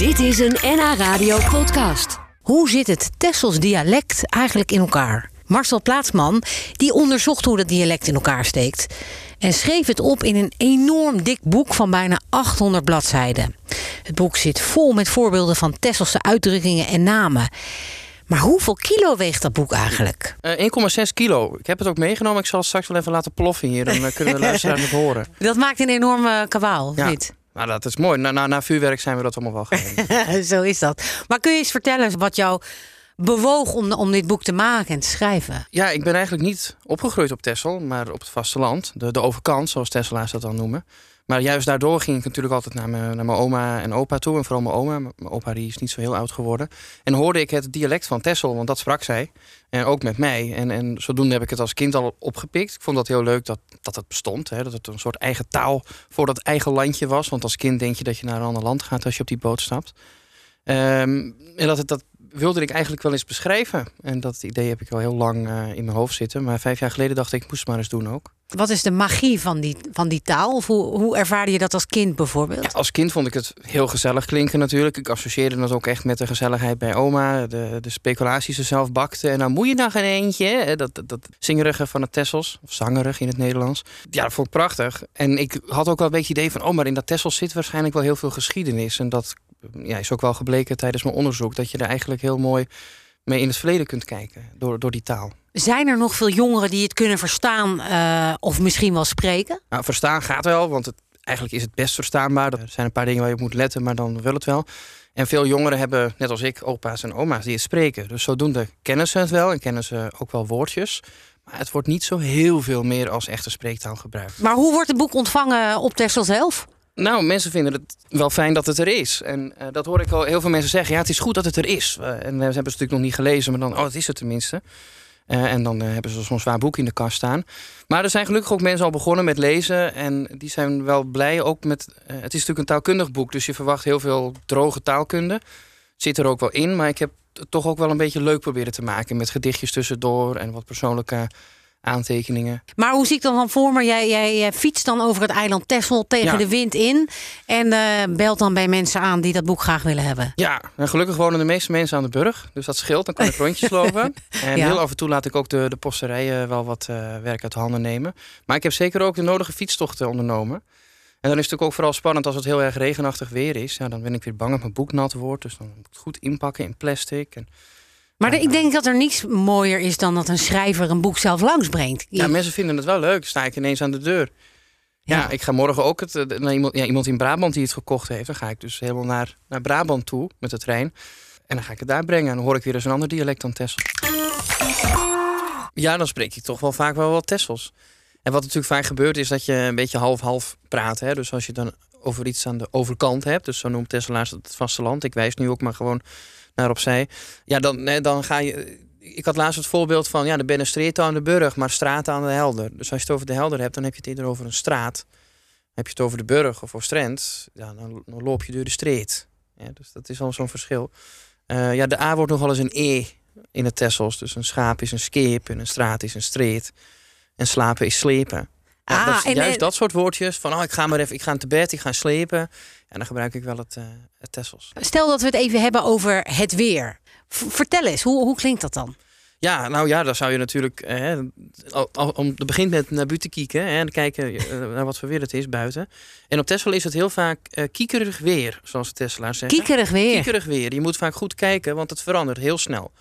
Dit is een NH Radio podcast. Hoe zit het Tessels dialect eigenlijk in elkaar? Marcel Plaatsman die onderzocht hoe dat dialect in elkaar steekt. En schreef het op in een enorm dik boek van bijna 800 bladzijden. Het boek zit vol met voorbeelden van Tesselse uitdrukkingen en namen. Maar hoeveel kilo weegt dat boek eigenlijk? Eh, 1,6 kilo. Ik heb het ook meegenomen. Ik zal het straks wel even laten ploffen hier. Dan eh, kunnen de luisteraars het horen. Dat maakt een enorme kabaal, of Ja. niet? Maar dat is mooi. Na, na, na vuurwerk zijn we dat allemaal wel gewend. Zo is dat. Maar kun je eens vertellen wat jou bewoog om, om dit boek te maken en te schrijven? ja, ik ben eigenlijk niet opgegroeid op Texel, maar op het vasteland. De, de overkant, zoals Tesselaars dat dan noemen. Maar juist daardoor ging ik natuurlijk altijd naar mijn, naar mijn oma en opa toe. En vooral mijn oma. Mijn opa die is niet zo heel oud geworden. En hoorde ik het dialect van Tessel, want dat sprak zij. En ook met mij. En, en zodoende heb ik het als kind al opgepikt. Ik vond dat heel leuk dat, dat het bestond. Hè? Dat het een soort eigen taal voor dat eigen landje was. Want als kind denk je dat je naar een ander land gaat als je op die boot stapt. Ehm, en dat, het, dat wilde ik eigenlijk wel eens beschrijven. En dat idee heb ik al heel lang eh, in mijn hoofd zitten. Maar vijf jaar geleden dacht ik, ik moest het maar eens doen ook. Wat is de magie van die, van die taal? Of hoe, hoe ervaarde je dat als kind bijvoorbeeld? Ja, als kind vond ik het heel gezellig klinken natuurlijk. Ik associeerde dat ook echt met de gezelligheid bij oma. De, de speculaties ze zelf bakte. En dan moet je nog een eentje. Dat, dat, dat zingerige van het Tessels. Of zangerig in het Nederlands. Ja, dat vond ik prachtig. En ik had ook wel een beetje het idee van... oh, maar in dat Tessels zit waarschijnlijk wel heel veel geschiedenis. En dat ja, is ook wel gebleken tijdens mijn onderzoek... dat je er eigenlijk heel mooi mee in het verleden kunt kijken. Door, door die taal. Zijn er nog veel jongeren die het kunnen verstaan eh, of misschien wel spreken? Nou, verstaan gaat wel, want het, eigenlijk is het best verstaanbaar. Er zijn een paar dingen waar je op moet letten, maar dan wil het wel. En veel jongeren hebben, net als ik, opa's en oma's die het spreken. Dus zodoende kennen ze het wel en kennen ze ook wel woordjes. Maar het wordt niet zo heel veel meer als echte spreektaal gebruikt. Maar hoe wordt het boek ontvangen op Texel zelf? Nou, mensen vinden het wel fijn dat het er is. En eh, dat hoor ik al heel veel mensen zeggen. Ja, het is goed dat het er is. En we hebben het natuurlijk nog niet gelezen, maar dan, oh, het is het tenminste. Eh, en dan eh, hebben ze zo'n zwaar boek in de kast staan. Maar er zijn gelukkig ook mensen al begonnen met lezen. En die zijn wel blij ook met. het is natuurlijk een taalkundig boek, dus je verwacht heel veel droge taalkunde. Zit er ook wel in, maar ik heb het toch ook wel een beetje leuk proberen te maken. Met gedichtjes tussendoor en wat persoonlijke aantekeningen. Maar hoe zie ik dan dan voor me? Jij, jij, jij fietst dan over het eiland Texel tegen Ja. de wind in. En eh, belt dan bij mensen aan die dat boek graag willen hebben. Ja, en gelukkig wonen de meeste mensen aan de burg. Dus dat scheelt, dan kan ik rondjes lopen. En Ja. heel af en toe laat ik ook de, de posterijen wel wat eh, werk uit de handen nemen. Maar ik heb zeker ook de nodige fietstochten ondernomen. En dan is het natuurlijk ook vooral spannend als het heel erg regenachtig weer is. Ja, dan ben ik weer bang dat mijn boek nat wordt. Dus dan moet ik het goed inpakken in plastic. En, Maar ik denk dat er niets mooier is dan dat een schrijver een boek zelf langsbrengt. ja, mensen vinden het wel leuk. Sta ik ineens aan de deur. Ja, Ja. ik ga morgen ook het, naar iemand, ja, iemand in Brabant die het gekocht heeft. Dan ga ik dus helemaal naar, naar Brabant toe met de trein. En dan ga ik het daar brengen. En dan hoor ik weer eens een ander dialect dan Tessel. Ja, dan spreek ik toch wel vaak wel wat Tessels. En wat natuurlijk vaak gebeurt is dat je een beetje half-half praat. Hè? Dus als je dan over iets aan de overkant hebt. Dus zo noemt Tesselaars het vasteland. Ik wijs nu ook maar gewoon naar opzij. Ja, dan, dan ga je... Ik had laatst het voorbeeld van... Ja, er ben een street aan de burg, maar straat aan de helder. Dus als je het over de helder hebt, dan heb je het eerder over een straat. Heb je het over de burg of over Strand, ja, dan, dan loop je door de street. Dus dat is al zo'n verschil. Eh, ja, de A wordt nog wel eens een E in het Tessels. Dus een schaap is een skeep en een straat is een street. En slapen is slepen. Ah, dat en- juist en- dat soort woordjes van oh, ik ga maar even, ik ga te bed, ik ga slepen. En dan gebruik ik wel het, eh het Tessels. Stel dat we het even hebben over het weer. V- vertel eens, hoe, hoe klinkt dat dan? Ja, nou ja, dan zou je natuurlijk. Eh, om, het begint met naar buiten kijken hè, en kijken eh, naar wat voor weer het is buiten. En op Texel is het heel vaak eh, kiekerig weer, zoals de Tesselaars zeggen. Kiekerig weer. Kiekerig weer. Je moet vaak goed kijken, want het verandert heel snel.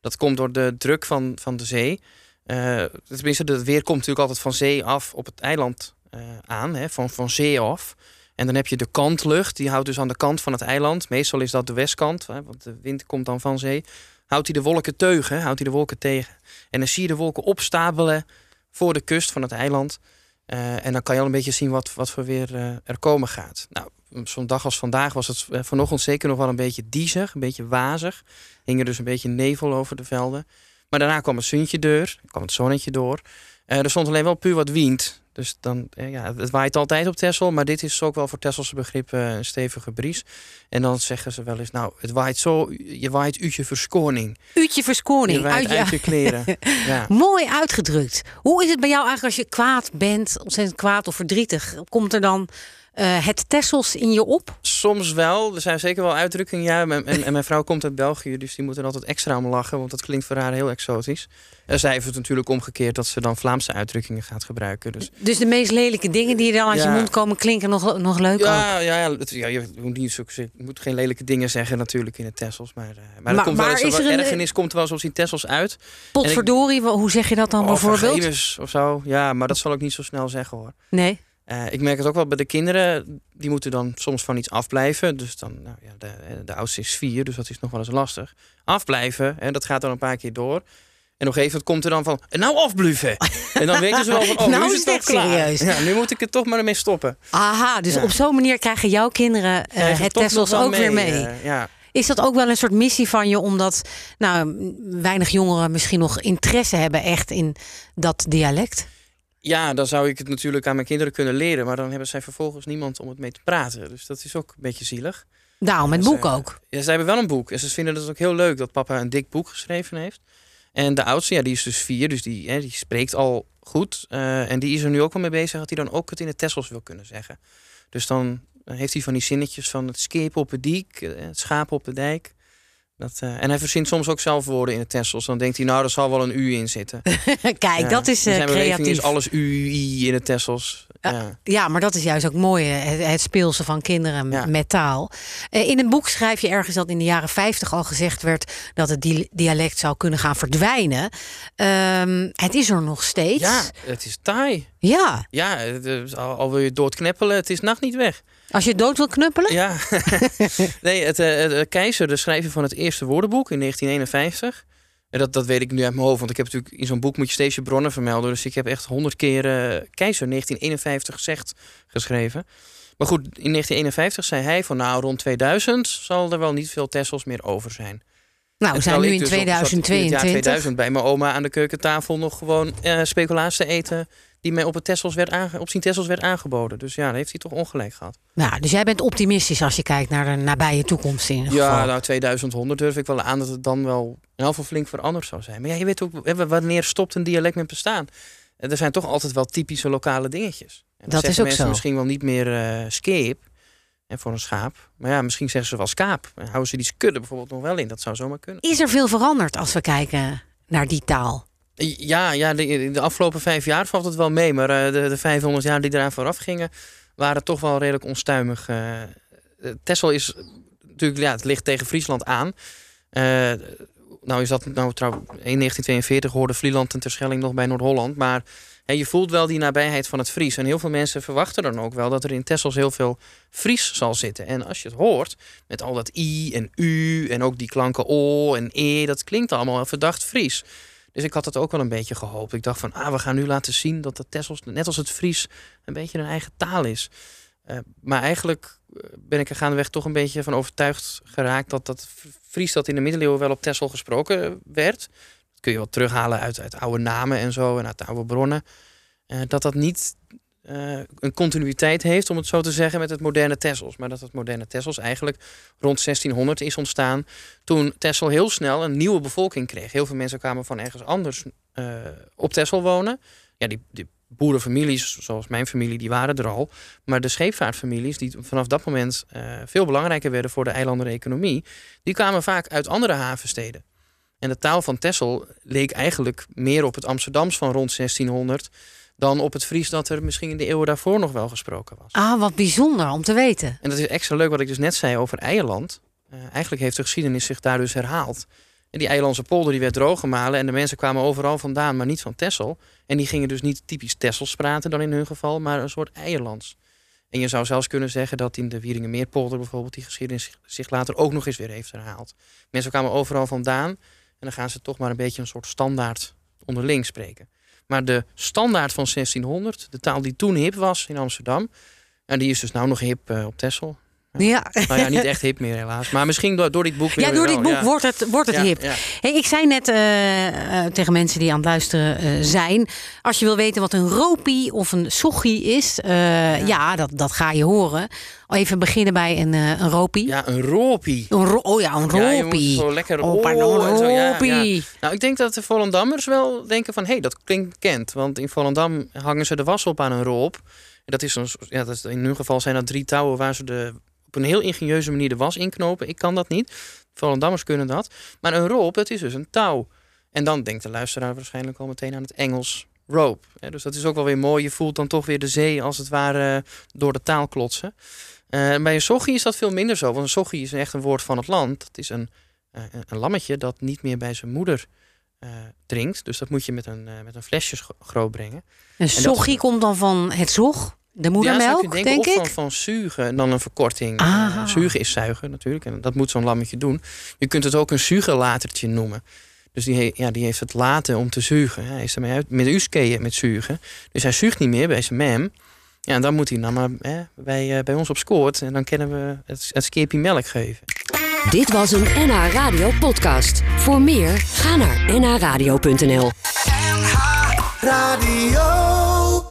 Dat komt door de druk van, van de zee. Eh tenminste, het weer komt natuurlijk altijd van zee af op het eiland eh, aan, hè, van, van zee af. En dan heb je de kantlucht, die houdt dus aan de kant van het eiland. Meestal is dat de westkant, hè, want de wind komt dan van zee. Houdt hij de wolken teugen, houdt hij de wolken tegen. En dan zie je de wolken opstapelen voor de kust van het eiland. Eh, en dan kan je al een beetje zien wat, wat voor weer er komen gaat. Nou, zo'n dag als vandaag was het vanochtend zeker nog wel een beetje diezig, een beetje wazig. Hing er dus een beetje nevel over de velden. Maar daarna kwam het zonnetje deur, kwam het zonnetje door. Eh, er stond alleen wel puur wat wind. Dus dan, eh, ja, het waait altijd op Texel, maar dit is ook wel voor Tesselse begrippen een stevige bries. En dan zeggen ze wel eens, nou, het waait zo, je waait uit je verskoning. Uutje verskoning. Je waait uit je- uit je kleren. ja. Mooi uitgedrukt. Hoe is het bij jou eigenlijk als je kwaad bent, ontzettend kwaad of verdrietig? Komt er dan eh, het Tessels in je op? Soms wel. Er zijn zeker wel uitdrukkingen. Ja, en, en, en mijn vrouw komt uit België, dus die moet er altijd extra om lachen, want dat klinkt voor haar heel exotisch. En zij heeft het natuurlijk omgekeerd dat ze dan Vlaamse uitdrukkingen gaat gebruiken. Dus Dus de meest lelijke dingen die er dan uit je Ja. mond komen klinken nog, nog leuk ook. ja, ja, ja, het- ja, je, moet niet zo, je moet geen lelijke dingen zeggen natuurlijk in het Tessels. Maar, eh, maar, Maar- komt wel maar eens, is er een- ergernis komt wel soms in Tessels uit. Potverdorie, hoe zeg je dat dan Of bijvoorbeeld? of zo. Ja, maar dat zal ik niet zo snel zeggen hoor. Nee. Eh, ik merk het ook wel bij de kinderen. Die moeten dan soms van iets afblijven. Dus dan, nou ja, de, eh, de oudste is vier, dus dat is nog wel eens lastig. Afblijven, en dat gaat dan een paar keer door. En op een gegeven moment komt er dan van, "En nou afblijven. en dan weten ze wel van, oh, Nou nu is het het toch klaar. serieus. Ja, nu moet ik er toch maar mee stoppen. Aha, dus Ja. op zo'n manier krijgen jouw kinderen eh, je het Tessels nog ook weer mee. eh, ja. Is dat ook wel een soort missie van je, omdat nou, weinig jongeren misschien nog interesse hebben echt in dat dialect? Ja, dan zou ik het natuurlijk aan mijn kinderen kunnen leren. Maar dan hebben zij vervolgens niemand om het mee te praten. Dus dat is ook een beetje zielig. Daarom het Dus, boek ook. Ja, ze hebben wel een boek. En ze vinden het ook heel leuk dat papa een dik boek geschreven heeft. En de oudste, ja, die is dus vier, dus die, hè, die spreekt al goed. Eh, en die is er nu ook wel mee bezig dat hij dan ook het in het Tessels wil kunnen zeggen. Dus dan heeft hij van die zinnetjes van het skip op het diek, eh, het schaap op de dijk. Dat, eh, en hij verzint soms ook zelf woorden in het Tessels. Dan denkt hij, nou, er zal wel een u in zitten. Kijk, Ja, dat is eh, zijn creatief. is alles u, i in het Tessels. Ja. Ja. Ja, maar dat is juist ook mooi, het, het speelse van kinderen Ja. met taal. Eh, In een boek schrijf je ergens dat in de jaren 50 al gezegd werd dat het di- dialect zou kunnen gaan verdwijnen. Ehm, het is er nog steeds. ja, het is taai. Ja, Ja, is- al, al wil je doodkneppelen, het is nacht niet weg. als je dood wil knuppelen. Ja, nee, het, eh, het, eh, Keizer, de schrijver van het eerste woordenboek in 1951. En dat, dat weet ik nu uit mijn hoofd, want ik heb natuurlijk in zo'n boek moet je steeds je bronnen vermelden. Dus ik heb echt honderd keer eh, Keizer 1951 zegt geschreven. Maar goed, in 1951 zei hij van nou rond 2000 zal er wel niet veel Tessels meer over zijn. Nou, we zijn nu in dus op- zat in het 2022. jaar 2000 bij mijn oma aan de keukentafel nog gewoon eh speculaas te eten die mij op, het Tessels werd aange, op zijn Tessels werd aangeboden. Dus ja, daar heeft hij toch ongelijk gehad. Nou, dus jij bent optimistisch als je kijkt naar de nabije toekomst in ieder Ja, geval. nou 2100 durf ik wel aan dat het dan wel ieder geval flink veranderd zou zijn. Maar ja, je weet ook, wanneer stopt een dialect met bestaan? Er zijn toch altijd wel typische lokale dingetjes. En Dat is ook mensen zo. misschien wel niet meer eh skeep en voor een schaap. Maar ja, misschien zeggen ze wel skaap. En houden ze die skudde bijvoorbeeld nog wel in. Dat zou zomaar kunnen. Is er veel veranderd als we kijken naar die taal? Ja, ja de, de afgelopen vijf jaar valt het wel mee. Maar eh, de, de 500 jaar die eraan vooraf gingen, waren toch wel redelijk onstuimig. Texel is natuurlijk, ja, het ligt tegen Friesland aan. Eh, nou is dat nou trouw, in 1942 hoorde Vlieland en Terschelling nog bij Noord-Holland. Maar je voelt wel die nabijheid van het Fries. En heel veel mensen verwachten dan ook wel dat er in Tessels heel veel Fries zal zitten. En als je het hoort, met al dat i en u en ook die klanken o en e, dat klinkt allemaal verdacht Fries. Dus ik had het ook wel een beetje gehoopt. Ik dacht van, ah, we gaan nu laten zien dat de Tessels, net als het Fries, een beetje een eigen taal is. Eh, maar eigenlijk eh, ben ik er gaandeweg toch een beetje van overtuigd geraakt dat dat Fries dat in de middeleeuwen wel op Texel gesproken werd. Dat kun je wel terughalen uit, uit oude namen en zo en uit oude bronnen. Eh, dat dat niet eh, een continuïteit heeft, om het zo te zeggen, met het moderne Tessels. Maar dat het moderne Tessels eigenlijk rond 1600 is ontstaan toen Texel heel snel een nieuwe bevolking kreeg. Heel veel mensen kwamen van ergens anders eh, op Texel wonen. Ja, die, die boerenfamilies, zoals mijn familie, die waren er al. Maar de scheepvaartfamilies, die vanaf dat moment eh, veel belangrijker werden voor de eilandeneconomie, die kwamen vaak uit andere havensteden. En de taal van Texel leek eigenlijk meer op het Amsterdams van rond 1600 dan op het Fries dat er misschien in de eeuwen daarvoor nog wel gesproken was. Ah, wat bijzonder om te weten. En dat is extra leuk wat ik dus net zei over Eierland. Eh, eigenlijk heeft de geschiedenis zich daar dus herhaald. En die Eierlandse polder die werd drooggemalen en de mensen kwamen overal vandaan, maar niet van Texel. En die gingen dus niet typisch Tessels praten dan in hun geval, maar een soort Eierlands. En je zou zelfs kunnen zeggen dat in de Wieringenmeerpolder bijvoorbeeld die geschiedenis zich- later ook nog eens weer heeft herhaald. Mensen kwamen overal vandaan dan gaan ze toch maar een beetje een soort standaard onderling spreken. Maar de standaard van 1600, de taal die toen hip was in Amsterdam, en die is dus nou nog hip eh, op Texel. Ja, Nou ja, niet echt hip meer helaas. Maar misschien door, door dit boek weer ja door dit boek ja. wordt het, wordt het Ja, hip. ja. Hey, ik zei net eh, eh, tegen mensen die aan het luisteren eh, zijn... als je wil weten wat een ropie of een sochie is... ja, dat, dat ga je horen. Even beginnen bij een, een ropie. Ja, een ropie. Een ro- oh ja, een ropie. zo lekker Oh, en zo, ja. ropie. Nou, ik denk dat de Volendammers wel denken van... hé, hey, dat klinkt bekend. Want in Volendam hangen ze de was op aan een roop. dat is, een, ja, dat is in hun geval zijn dat drie touwen waar ze de, op een heel ingenieuze manier de was inknopen. Ik kan dat niet. Volendammers kunnen dat. Maar een rope, dat is dus een touw. En dan denkt de luisteraar waarschijnlijk al meteen aan het Engels rope. dus dat is ook wel weer mooi. Je voelt dan toch weer de zee als het ware door de taal klotsen. Uh, bij een sochie is dat veel minder zo. Want een sochie is echt een woord van het land. Het is een, uh, een lammetje dat niet meer bij zijn moeder uh, drinkt. Dus dat moet je met een, met een flesje groot brengen. Een sochie komt dan van het zog? De moedermelk, ja, denk ik? Van, van zuigen, dan een verkorting. Ah. zuigen is zuigen natuurlijk. En dat moet zo'n lammetje doen. Je kunt het ook een zuigenlatertje noemen. Dus die, ja, die heeft het laten om te zuigen. Hij is ermee uit met uskeeën met zuigen. Dus hij zuigt niet meer bij zijn mem. Ja, en dan moet hij dan maar hè, bij, uh, bij ons op scoort. En dan kunnen we het, het skeepje melk geven. Dit was een NH Radio podcast. Voor meer, ga naar nhradio.nl NH Radio